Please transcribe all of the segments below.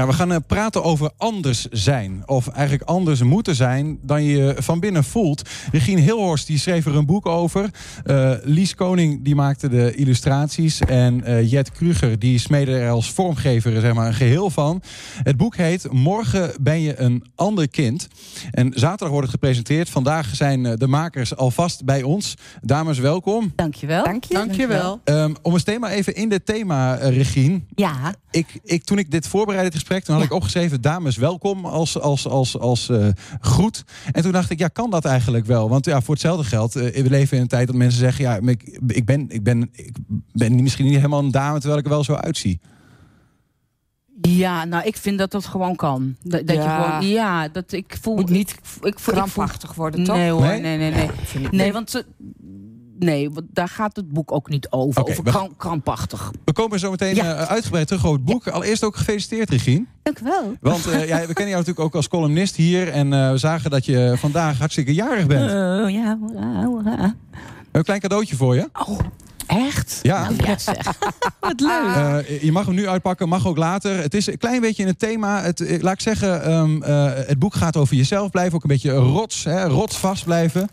Ja, we gaan eh, praten over anders zijn. Of eigenlijk anders moeten zijn dan je van binnen voelt. Regine Hilhorst die schreef er een boek over. Uh, Lies Koning die maakte de illustraties. En uh, Jet Kruger die smeedde er als vormgever zeg maar, een geheel van. Het boek heet Morgen ben je een ander kind. En zaterdag wordt het gepresenteerd. Vandaag zijn de makers alvast bij ons. Dames, welkom. Dankjewel. Dank je. Dankjewel. Um, om eens thema even in dit thema, Regine. Ja. Ik, ik, toen ik dit voorbereidde, het gesprek, toen had ik opgeschreven: dames, welkom als, als, als, als uh, groet. En toen dacht ik, ja, kan dat eigenlijk wel? Want ja, voor hetzelfde geld, uh, we leven in een tijd dat mensen zeggen: ja, ik, ik, ben, ik, ben, ik ben misschien niet helemaal een dame terwijl ik er wel zo uitzie. Ja, nou, ik vind dat dat gewoon kan. Dat, dat ja. je gewoon, ja, dat ik voel. Moet niet ik, voel, krampachtig worden, toch? Nee hoor, Nee? nee, nee, nee. Nee, nee want nee, want daar gaat het boek ook niet over. Oké, over we- kram- krampachtig. We komen zo meteen Ja. eh, uitgebreid terug over het boek. Allereerst ook gefeliciteerd, Regine. Dank u wel. Want eh, ja, we kennen jou natuurlijk ook als columnist hier. En eh, we zagen dat je vandaag hartstikke jarig bent. Oh ja, hoera, hoera. hebben een klein cadeautje voor je. Oh, echt? Ja. Nou, ja zeg. Wat leuk. Eh, je mag hem nu uitpakken, mag ook later. Het is een klein beetje in het thema. Het, eh, laat ik zeggen, ehm, eh, het boek gaat over jezelf blijven. Ook een beetje rots, hè, rotsvast blijven.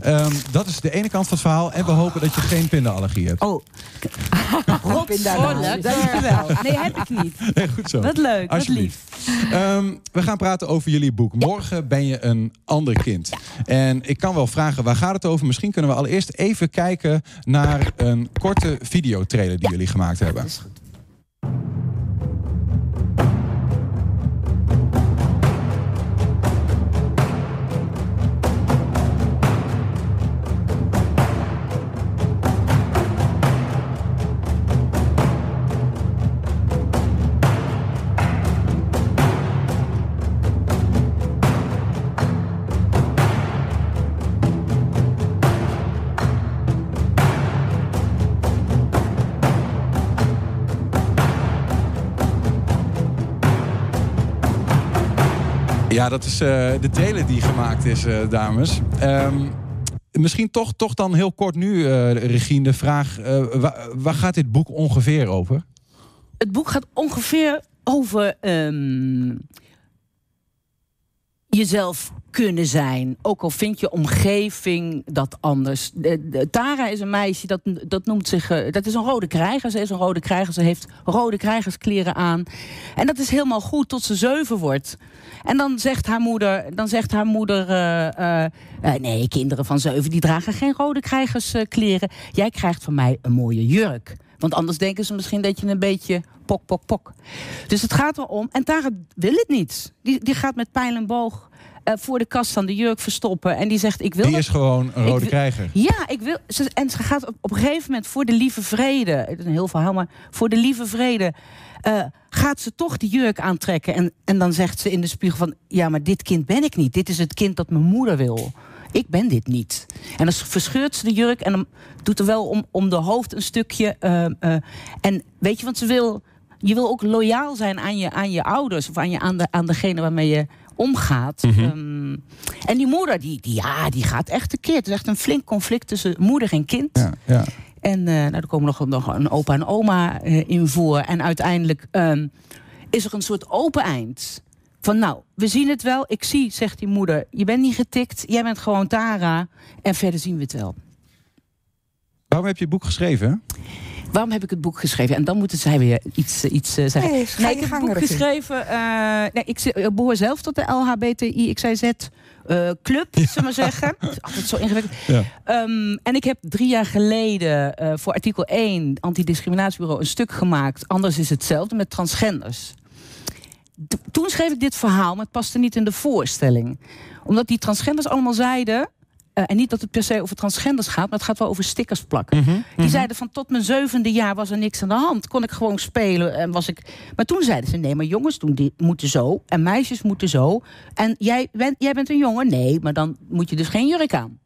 Ehm, dat is de ene kant van het verhaal. En we hopen dat je geen pindaallergie hebt. Oh, rotsvolle. Dankjewel. Nee, heb ik niet. Nee, goed zo. Wat leuk, wat Alsjeblieft. lief. Ehm, we gaan praten over jullie boek. Morgen ben je een ander kind. En ik kan wel vragen, waar gaat het over? Misschien kunnen we allereerst even kijken naar een korte videotrailer die jullie gemaakt hebben. Is goed. Ja, dat is eh, de trailer die gemaakt is, eh, dames. Ehm, misschien toch, toch dan heel kort nu, eh, Regine, de vraag... eh, wa- waar gaat dit boek ongeveer over? Het boek gaat ongeveer over ehm, jezelf kunnen zijn. Ook al vindt je omgeving dat anders. De, de- Tara is een meisje dat, dat noemt zich. eh, dat is een rode krijger. Ze is een rode krijger. Ze heeft rode krijgerskleren aan. En dat is helemaal goed tot ze zeven wordt. En dan zegt haar moeder, dan zegt haar moeder eh, eh, nee, kinderen van zeven die dragen geen rode krijgerskleren. Jij krijgt van mij een mooie jurk. Want anders denken ze misschien dat je een beetje pok, pok, pok. Dus het gaat erom. En Tara wil het niet. Die, die gaat met pijl en boog eh, voor de kast van de jurk verstoppen. En die zegt, ik wil Die dat is gewoon een rode wil- krijger. ja, ik wil. Ze, en ze gaat op, op een gegeven moment voor de lieve vrede. Een heel verhaal, maar voor de lieve vrede. eh, gaat ze toch die jurk aantrekken. En, en dan zegt ze in de spiegel van... ja, maar dit kind ben ik niet. Dit is het kind dat mijn moeder wil. Ik ben dit niet. En dan verscheurt ze de jurk en dan doet er wel om, om de hoofd een stukje. eh, eh, en weet je, want ze wil... Je wil ook loyaal zijn aan je, aan je ouders... of aan, je, aan, de, aan degene waarmee je omgaat. Mhm. Ehm, en die moeder, die, die, ja, die gaat echt tekeer. Het is echt een flink conflict tussen moeder en kind. Ja, ja. En eh, nou, er komen nog, nog een opa en oma in voor. En uiteindelijk ehm, is er een soort open eind. Van nou, we zien het wel. Ik zie, zegt die moeder, je bent niet getikt. Jij bent gewoon Tara. En verder zien we het wel. Waarom heb je het boek geschreven? Waarom heb ik het boek geschreven? En dan moeten zij weer iets, eh, iets eh, zeggen. Nee, ik heb het boek geschreven. eh, nee, ik, behoor zelf tot de LHBTI, XYZ eh, club, zullen we maar zeggen. Het is altijd zo ingewikkeld. Ja. Ehm, en ik heb drie jaar geleden eh, voor artikel 1, antidiscriminatiebureau, een stuk gemaakt. Anders is hetzelfde met transgenders. Toen schreef ik dit verhaal, maar het paste niet in de voorstelling. Omdat die transgenders allemaal zeiden. eh, en niet dat het per se over transgenders gaat, maar het gaat wel over stickers plakken. Mhm, Die zeiden van tot mijn zevende jaar was er niks aan de hand. Kon ik gewoon spelen en was ik. Maar toen zeiden ze: nee, maar jongens doen die moeten zo en meisjes moeten zo. En jij bent, jij bent een jongen? Nee, maar dan moet je dus geen jurk aan.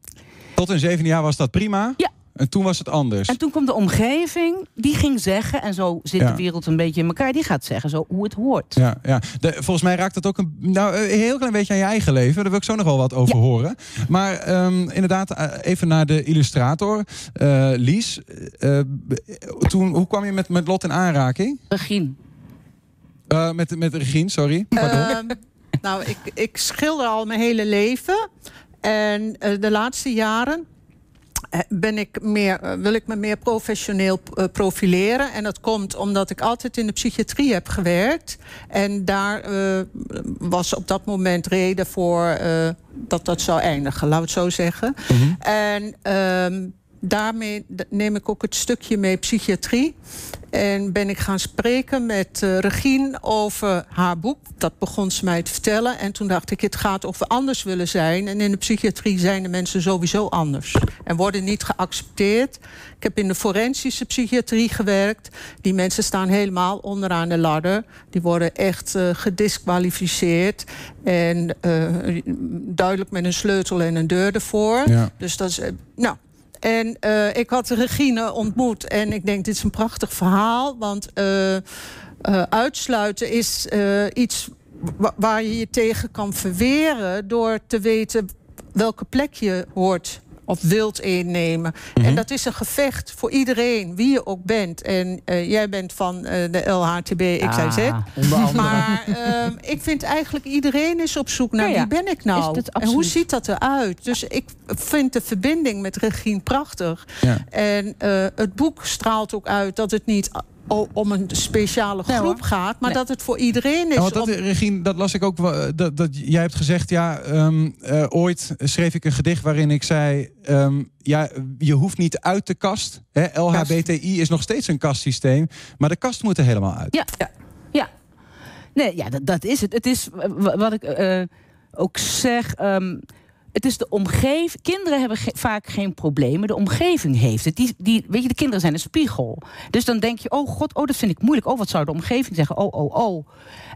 Tot in zeven jaar was dat prima. Ja. En toen was het anders. En toen kwam de omgeving, die ging zeggen, en zo zit Ja. de wereld een beetje in elkaar, die gaat zeggen zo hoe het hoort. Ja, ja. De, volgens mij raakt het ook een, nou, een heel klein beetje aan je eigen leven. Daar wil ik zo nog wel wat over Ja. horen. Maar ehm, inderdaad, eh, even naar de illustrator. Eh, Lies, eh, toen, hoe kwam je met, met Lot in aanraking? Regine. Uh, met, met Regine, sorry. Pardon. Uh, nou, ik, ik schilder al mijn hele leven. En uh, de laatste jaren ben ik meer, eh, wil ik me meer professioneel uh, profileren. En dat komt omdat ik altijd in de psychiatrie heb gewerkt. En daar uh, was op dat moment reden voor dat dat zou eindigen, we het zo zeggen. Mm -hmm. En ehm, daarmee neem ik ook het stukje mee psychiatrie. En ben ik gaan spreken met uh, Regine over haar boek. Dat begon ze mij te vertellen. En toen dacht ik, het gaat over anders willen zijn. En in de psychiatrie zijn de mensen sowieso anders. En worden niet geaccepteerd. Ik heb in de forensische psychiatrie gewerkt. Die mensen staan helemaal onderaan de ladder. Die worden echt uh, gedisqualificeerd. En uh, duidelijk met een sleutel en een deur ervoor. Ja. Dus dat is... nou, en uh, ik had Regine ontmoet en ik denk, dit is een prachtig verhaal. Want uh, uh, uitsluiten is iets waar je je tegen kan verweren... door te weten welke plek je hoort of wilt innemen. Mm -hmm. En dat is een gevecht voor iedereen, wie je ook bent. En uh, jij bent van uh, de LHTB XYZ. Ah, maar uh, ik vind eigenlijk iedereen is op zoek naar ja, ja. wie ben ik nou? En hoe ziet dat eruit? Dus ik vind de verbinding met Regine prachtig. Ja. En uh, het boek straalt ook uit dat het niet om een speciale groep nee, gaat, maar nee. dat het voor iedereen is. Ja, dat, Regine, dat las ik ook. Dat, dat, jij hebt gezegd, ja, um, uh, ooit schreef ik een gedicht waarin ik zei, um, ja, je hoeft niet uit de kast. Hè? LHBTI is nog steeds een kastsysteem, maar de kast moet er helemaal uit. Ja, ja, ja. Nee, ja, dat, dat is het. Het is wat ik uh, ook zeg. Um, het is de omgeving. Kinderen hebben vaak geen problemen. De omgeving heeft het. Die, die, weet je, de kinderen zijn een spiegel. Dus dan denk je, oh god, oh, dat vind ik moeilijk. Oh, wat zou de omgeving zeggen? Oh, oh, oh.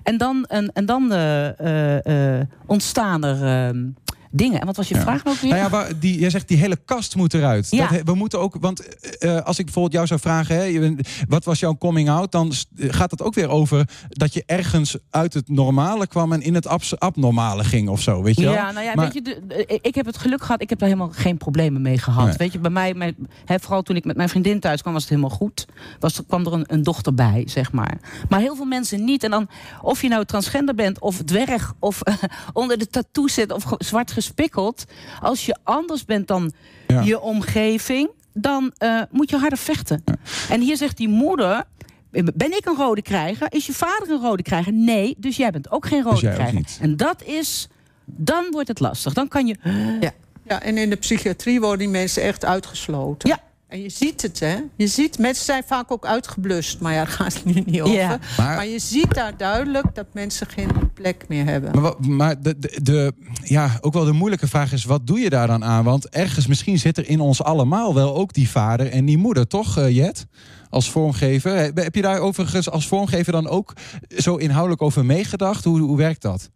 En dan, en, en dan uh, uh, uh, ontstaan er uh, dingen. En wat was je ja. vraag nog weer? Nou ja, die, jij zegt die hele kast moet eruit. Ja. Dat, we moeten ook, want uh, als ik bijvoorbeeld jou zou vragen, hè, wat was jouw coming out? Dan gaat het ook weer over dat je ergens uit het normale kwam en in het ab abnormale ging of zo. Weet je wel? Ja, nou ja, maar, weet je, de, ik heb het geluk gehad, ik heb daar helemaal geen problemen mee gehad. Nee. Weet je, bij mij, mijn, hè, vooral toen ik met mijn vriendin thuis kwam, was het helemaal goed. Was, kwam er een, een dochter bij, zeg maar. Maar heel veel mensen niet. En dan, of je nou transgender bent, of dwerg, of uh, onder de tattoo zit, of zwart gespikkeld. Als je anders bent dan ja. je omgeving, dan uh, moet je harder vechten. Ja. En hier zegt die moeder. Ben ik een rode krijger? Is je vader een rode krijger? Nee, dus jij bent ook geen rode dus krijger. En dat is. Dan wordt het lastig. Dan kan je. Ja. ja, en in de psychiatrie worden die mensen echt uitgesloten. Ja. En je ziet het, hè? Je ziet, mensen zijn vaak ook uitgeblust, maar ja, daar gaat het nu niet over. Ja. Maar, maar, je ziet daar duidelijk dat mensen geen plek meer hebben. Maar, maar de, de, de, ja, ook wel de moeilijke vraag is, wat doe je daar dan aan? Want ergens misschien zit er in ons allemaal wel ook die vader en die moeder, toch, uh, Jet? Als vormgever. Heb je daar overigens als vormgever dan ook zo inhoudelijk over meegedacht? Hoe, hoe werkt dat?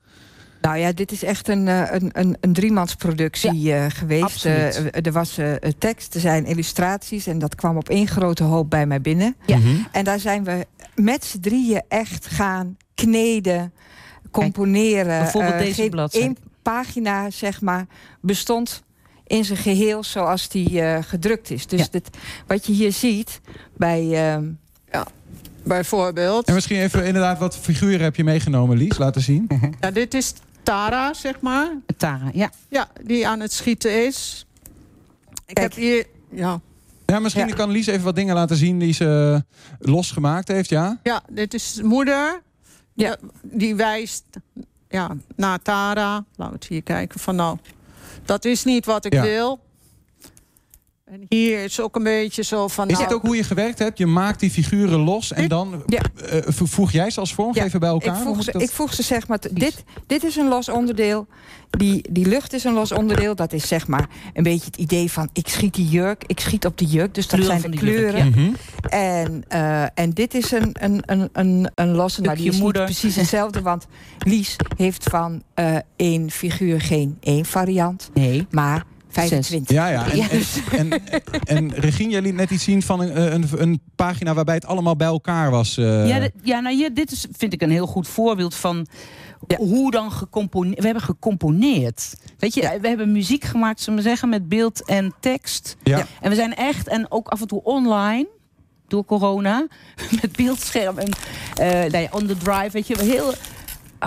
Nou ja, dit is echt een, een, een, een driemansproductie ja, uh, geweest. Uh, er was uh, tekst, er zijn illustraties en dat kwam op één grote hoop bij mij binnen. Ja. Mm -hmm. En daar zijn we met z'n drieën echt gaan kneden, componeren. Kijk, bijvoorbeeld deze bladzijde. Eén pagina, zeg maar, bestond in zijn geheel zoals die gedrukt is. Dus ja. dit, wat je hier ziet bij... ehm, ja. Bijvoorbeeld. En misschien even inderdaad wat figuren heb je meegenomen, Lies? Laten zien. Ja, dit is Tara, zeg maar. Tara, ja. Ja, die aan het schieten is. Ik Kijk. heb hier... Ja. Ja, misschien ja. kan Lies even wat dingen laten zien die ze losgemaakt heeft, ja? Ja, dit is moeder. Ja. Die wijst ja, naar Tara. Laten we het hier kijken. Van nou, dat is niet wat ik ja. wil. En hier is ook een beetje zo van... Is nou, dit ook hoe je gewerkt hebt? Je maakt die figuren los en dit, dan ja. uh, voeg jij ze als vormgever ja, bij elkaar? Ik voeg, ze, dat... ik voeg ze zeg maar... Dit, dit is een los onderdeel. Die, die lucht is een los onderdeel. Dat is zeg maar een beetje het idee van... ik schiet die jurk, ik schiet op die jurk. Dus dat Kleur zijn de kleuren. Jurk, ja. mm -hmm. en, uh, en dit is een, een, een, een, een losse... Maar die is moeder. niet precies hetzelfde. Want Lies heeft van uh, één figuur geen één variant. Nee. Maar 25. Ja, ja. En, Ja. en, en, en Regine, jij liet net iets zien van een, een, een pagina waarbij het allemaal bij elkaar was. eh. Ja, dit- ja nou, dit is, vind ik een heel goed voorbeeld van Ja. hoe dan gecomponeerd. We hebben gecomponeerd. Weet je, Ja. we hebben muziek gemaakt, zullen we zeggen, met beeld en tekst. Ja. En we zijn echt, en ook af en toe online. door corona. Met beeldscherm en uh, nee, on the drive, weet je, heel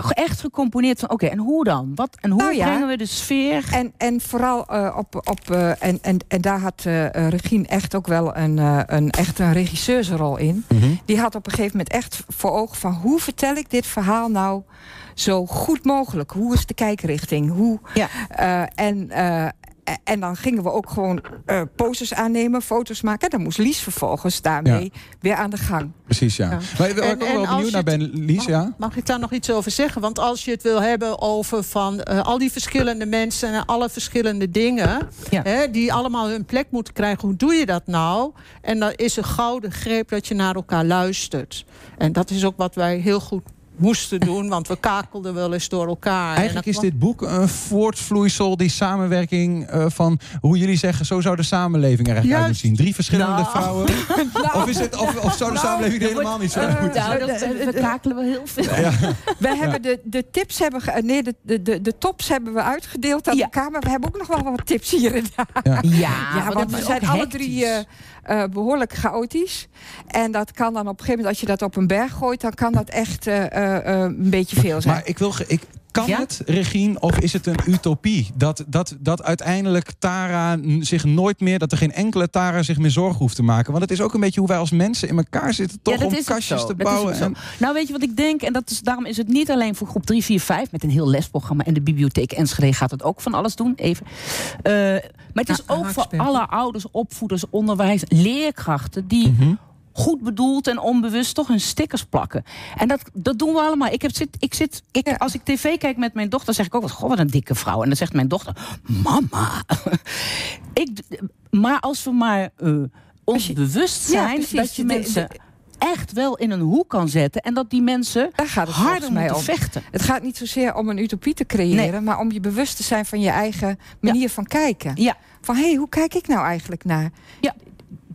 echt gecomponeerd van oké, en hoe dan? Wat, en hoe nou brengen we de sfeer? En, en vooral uh, op, op uh, en, en, en daar had uh, Regine echt ook wel een, een, echt een regisseursrol in. Mm -hmm. Die had op een gegeven moment echt voor ogen van hoe vertel ik dit verhaal nou zo goed mogelijk? Hoe is de kijkrichting? Hoe, ja. en, en dan gingen we ook gewoon uh, posters aannemen, foto's maken. Dan moest Lies vervolgens daarmee ja. weer aan de gang. Precies, ja. ja. Maar ik ben wel benieuwd naar ben, Lies, mag, ja? Mag ik daar nog iets over zeggen? Want als je het wil hebben over van uh, al die verschillende mensen... en alle verschillende dingen... Ja. Hè, die allemaal hun plek moeten krijgen, hoe doe je dat nou? En dan is een gouden greep dat je naar elkaar luistert. En dat is ook wat wij heel goed moesten doen, want we kakelden wel eens door elkaar. Eigenlijk is dit boek een voortvloeisel, die samenwerking uh, van hoe jullie zeggen, zo zou de samenleving er uit moeten zien. Drie verschillende nou. vrouwen. nou. Of, is het, of, of zou de nou, samenleving er helemaal niet zo uit moeten nou, dat, We kakelen wel heel veel. Ja. We ja. hebben de, de tips hebben ge, nee, de, de, de, de tops hebben we uitgedeeld aan ja. elkaar, maar we hebben ook nog wel wat tips hier en daar. Ja, ja, want we zijn alle drie uh, uh, behoorlijk chaotisch. En dat kan dan op een gegeven moment, als je dat op een berg gooit, dan kan dat echt uh, uh, een beetje veel zijn. Maar ik wil. Ik, kan ja? het, Regine, of is het een utopie? Dat, dat, dat uiteindelijk Tara zich nooit meer... dat er geen enkele Tara zich meer zorgen hoeft te maken. Want het is ook een beetje hoe wij als mensen in elkaar zitten... toch ja, om kastjes te bouwen. En... Nou, weet je wat ik denk? En dat is, daarom is het niet alleen voor groep 3, 4, 5... met een heel lesprogramma en de bibliotheek Enschede gaat het ook van alles doen. Even. Uh, maar het is ook voor alle ouders, opvoeders, onderwijs, leerkrachten... die... Mm -hmm goed bedoeld en onbewust toch hun stickers plakken. En dat, dat doen we allemaal. Ik heb, zit, ik zit, ik, Als ik tv kijk met mijn dochter, zeg ik ook wat, goh, wat een dikke vrouw. En dan zegt mijn dochter, mama. ik, maar als we maar uh, ons bewust zijn ja, dat je mensen echt wel in een hoek kan zetten. En dat die mensen Daar gaat het harder mij om. vechten. Het gaat niet zozeer om een utopie te creëren... Nee. maar om je bewust te zijn van je eigen manier ja. van kijken. Ja. Van, hé, hey, hoe kijk ik nou eigenlijk naar... Ja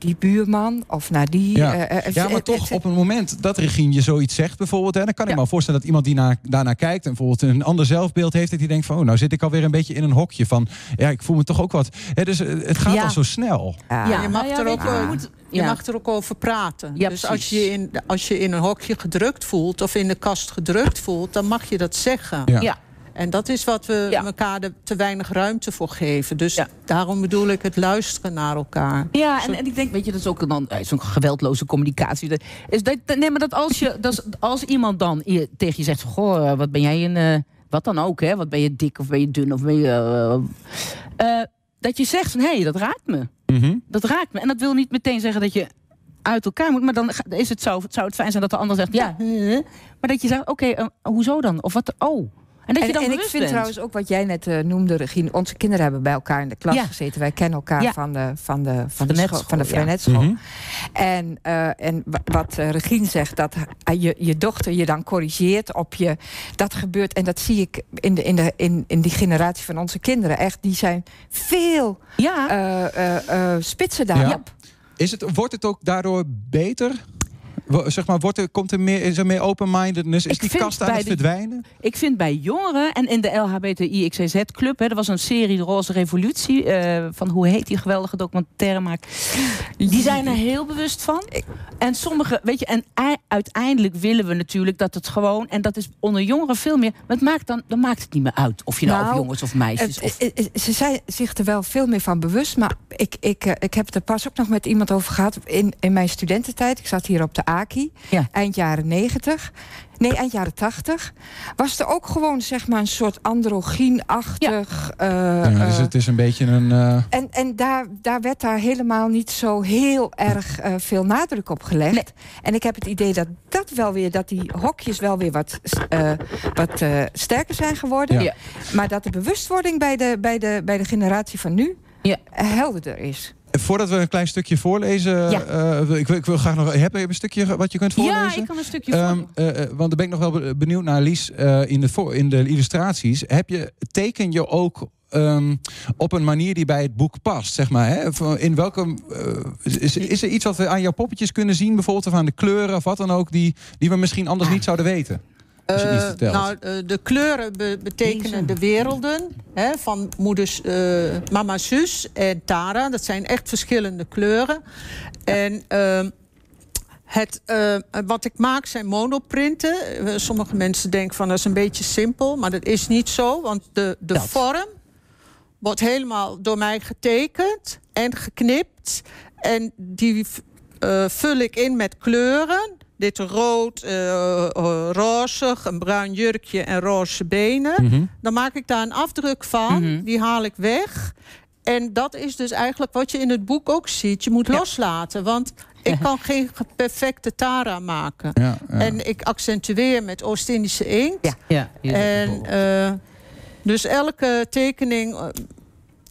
die buurman of naar die... Ja, uh, ja maar toch op een moment dat Regine je zoiets zegt bijvoorbeeld... Hè, dan kan ik me voorstellen dat iemand die naar, daarnaar kijkt... en bijvoorbeeld een ander zelfbeeld heeft... dat hij denkt van, oh, nou zit ik alweer een beetje in een hokje van... ja, ik voel me toch ook wat... Hè, dus het gaat ja. al zo snel. Ja, je mag, er, ook, je, moet, je mag er ook over praten. Ja, dus als je, in, als je in een hokje gedrukt voelt... of in de kast gedrukt voelt, dan mag je dat zeggen. ja. En dat is wat we ja. elkaar de, te weinig ruimte voor geven. Dus ja. daarom bedoel ik het luisteren naar elkaar. Ja, en, en ik denk, weet je, dat is ook dan zo'n geweldloze communicatie. Is dat, nee, maar dat als, je, dat als iemand dan tegen je zegt: Goh, wat ben jij een. Uh, wat dan ook, hè? Wat ben je dik of ben je dun of ben je. Uh, uh, dat je zegt van hé, hey, dat raakt me. Mm -hmm. Dat raakt me. En dat wil niet meteen zeggen dat je uit elkaar moet. Maar dan is het zo, zou het fijn zijn dat de ander zegt ja. Maar dat je zegt, oké, okay, hoezo dan? Of wat? Oh. En, dat je dan en ik vind bent. trouwens ook wat jij net uh, noemde, Regine. Onze kinderen hebben bij elkaar in de klas ja. gezeten. Wij kennen elkaar ja. van de, van de, van de, school, van de Vrijnetschool. Ja. Mm -hmm. En, uh, en wat uh, Regine zegt, dat je, je dochter je dan corrigeert op je. Dat gebeurt, en dat zie ik in, de, in, de, in, in die generatie van onze kinderen. Echt, die zijn veel ja. spitser daarop. Is het, wordt het ook daardoor beter? Zeg maar, wordt er, komt er meer, is er meer open-mindedness? Is die kast aan het verdwijnen? ik vind bij jongeren en in de LHBTI-XZ-club... er was een serie De Roze Revolutie... Uh, van hoe heet die geweldige documentaire maak. Die zijn er heel bewust van. En sommige, weet je, en uiteindelijk willen we natuurlijk dat het gewoon... en dat is onder jongeren veel meer... maar het maakt dan, dan maakt het niet meer uit of je nou, nou jongens of meisjes... Het, of... Ze zijn zich er wel veel meer van bewust... maar ik, ik, eh, ik heb het er pas ook nog met iemand over gehad... in, in mijn studententijd. Ik zat hier op de A ja. eind jaren 90. Nee, eind jaren 80. Was er ook gewoon zeg maar een soort androgyne-achtig... Ja. Uh, ja, dus het is een beetje een... Uh... En, en daar, daar werd daar helemaal niet zo heel erg uh, veel nadruk op gelegd. Nee. En ik heb het idee dat dat wel weer... dat die hokjes wel weer wat, wat sterker zijn geworden. Ja. Maar dat de bewustwording bij de, bij de, bij de generatie van nu... Ja. helderder is. Voordat we een klein stukje voorlezen, ja. uh, ik, ik, wil graag nog. Heb je een stukje wat je kunt voorlezen? Ja, ik kan een stukje um, uh, want dan ben ik nog wel benieuwd naar Lies uh, in, de voor, in de illustraties. Heb je, teken je ook um, op een manier die bij het boek past, zeg maar. Hè? In welke, is, is er iets wat we aan jouw poppetjes kunnen zien, bijvoorbeeld of aan de kleuren of wat dan ook, die, die we misschien anders niet zouden weten? Uh, nou, uh, de kleuren be betekenen de werelden hè, van moeders, uh, mama, zus en Tara. Dat zijn echt verschillende kleuren. En ehm, Het, eh, wat ik maak zijn monoprinten. Eh, sommige mensen denken van dat is een beetje simpel, maar dat is niet zo. Want de, de Dat. vorm wordt helemaal door mij getekend en geknipt. En die eh, vul ik in met kleuren. Dit rood, eh eh, rozig, een bruin jurkje en roze benen. Mhm. Dan maak ik daar een afdruk van. Mhm. Die haal ik weg. En dat is dus eigenlijk wat je in het boek ook ziet. Je moet Ja. loslaten. Want ik kan geen ge- perfecte Tara maken. Ja, ja. En ik accentueer met Oost-Indische inkt. Ja, En eh, dus elke tekening.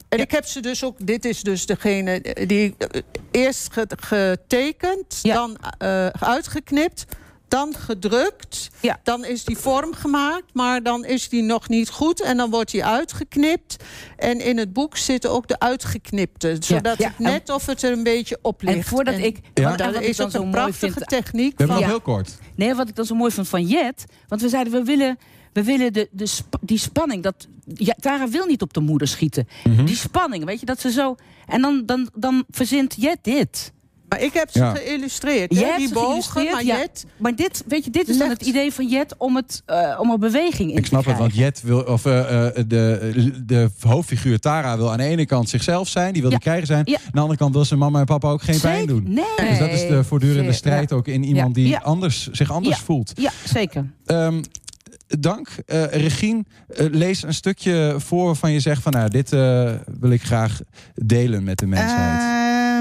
Eh, en Ja. ik heb ze dus ook. Dit is dus degene die eh, eerst ge- getekend, Ja. dan eh, uitgeknipt, dan gedrukt. Ja. Dan is die vorm gemaakt, maar dan is die nog niet goed. En dan wordt die uitgeknipt. En in het boek zitten ook de uitgeknipte. Zodat Ja. het net of het er een beetje op ligt. en voordat ik. Ja. want- en Dat is dan ook zo een mooi prachtige vind. techniek. We hebben van- nog heel kort. Nee, wat ik dan zo mooi vond van Jet. Want we zeiden, we willen, we willen de, de, sp- die spanning. Dat, ja, Tara wil niet op de moeder schieten. Mhm. Die spanning, weet je, dat ze zo. En dan, dan, dan verzint Jet dit. Maar ik heb ze Ja. geïllustreerd. Hè, hebt die ze bogen, geïllustreerd, maar ja. Jet Maar dit, weet je, dit is dan het idee van Jet om, het, eh, om er beweging in Ik te snap het, want. Jet wil, of eh, eh, de, de hoofdfiguur Tara wil aan de ene kant zichzelf zijn, die wil Ja. de krijger zijn. Ja. Aan de andere kant wil ze mama en papa ook geen pijn doen. Nee. Dus dat is de voortdurende strijd ook in iemand die Ja. Anders, zich anders Ja. voelt. Ja, zeker. Ehm, dank. Eh Regine, lees een stukje voor waarvan je zegt van nou, dit eh, wil ik graag delen met de mensheid.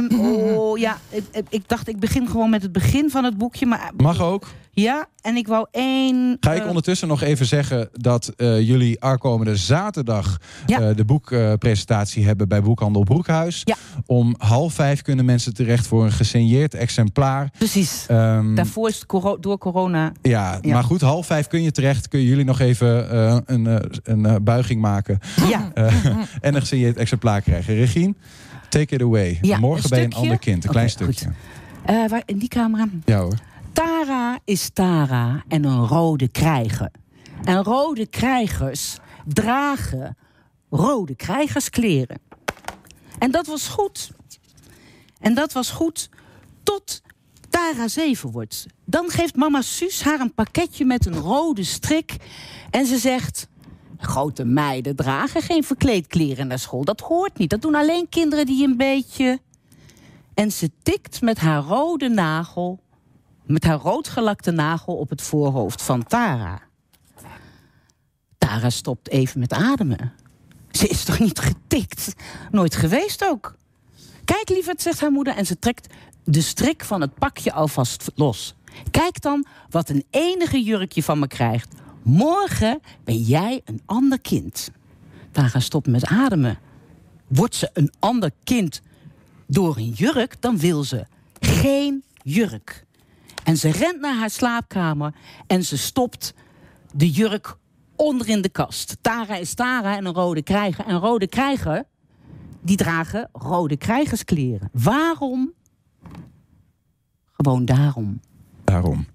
Oh ja, ik, ik- ik dacht ik begin gewoon met het begin van het boekje. Maar Mag ook. ja, en ik wou één. Ga ik eh, ondertussen nog even zeggen dat eh, jullie aankomende zaterdag Ja. eh, de boekpresentatie hebben bij Boekhandel Broekhuis. Ja. Om half vijf kunnen mensen terecht voor een gesigneerd exemplaar. Precies. Ehm, Daarvoor is het coro- door corona. ja, Ja. maar goed, half vijf kun je terecht. Kun jullie nog even een, een buiging maken Ja. en een gesigneerd exemplaar krijgen. Regine, take it away. Ja, Morgen je een ander kind. Een klein stukje. Eh, waar, in die camera. Ja hoor. Tara is Tara en een rode krijger. En rode krijgers dragen rode krijgerskleren. En dat was goed. En dat was goed tot Tara zeven wordt. Dan geeft mama Suus haar een pakketje met een rode strik. En ze zegt... Grote meiden dragen geen verkleedkleren naar school. Dat hoort niet. Dat doen alleen kinderen die een beetje... En ze tikt met haar rode nagel met haar roodgelakte nagel op het voorhoofd van Tara. Tara stopt even met ademen. Ze is toch niet getikt? Nooit geweest ook. Kijk, lieverd, zegt haar moeder en ze trekt de strik van het pakje alvast los. Kijk dan wat een enige jurkje van me krijgt. Morgen ben jij een ander kind. Tara stopt met ademen. Wordt ze een ander kind door een jurk, dan wil ze geen jurk. En ze rent naar haar slaapkamer en ze stopt de jurk onder in de kast. Tara is Tara en een rode krijger. En rode krijger, die dragen rode krijgerskleren. Waarom? Gewoon daarom. Daarom.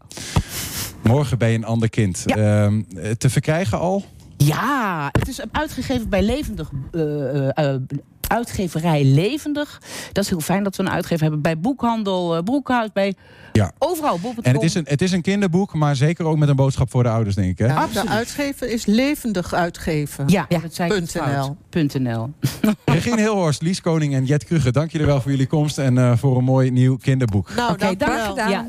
Morgen je een ander kind. Ja. Ehm, eh, te verkrijgen al? Ja, het is uitgegeven bij Levendig. eh, eh, uitgeverij Levendig. Dat is heel fijn dat we een uitgever hebben. Bij Boekhandel eh, Broekhuis. Bij Ja. overal. bol.com. En het is, een, het is een kinderboek, maar zeker ook met een boodschap voor de ouders, denk ik. Hè? Ja, Absoluut. de uitgever is levendig uitgeven. Ja, Ja. dat ik .nl. Regine Hilhorst, Lies Koning en Jet Krugge, dank jullie wel voor jullie komst en eh, voor een mooi nieuw kinderboek. Nou, Oké, dank gedaan. Ja,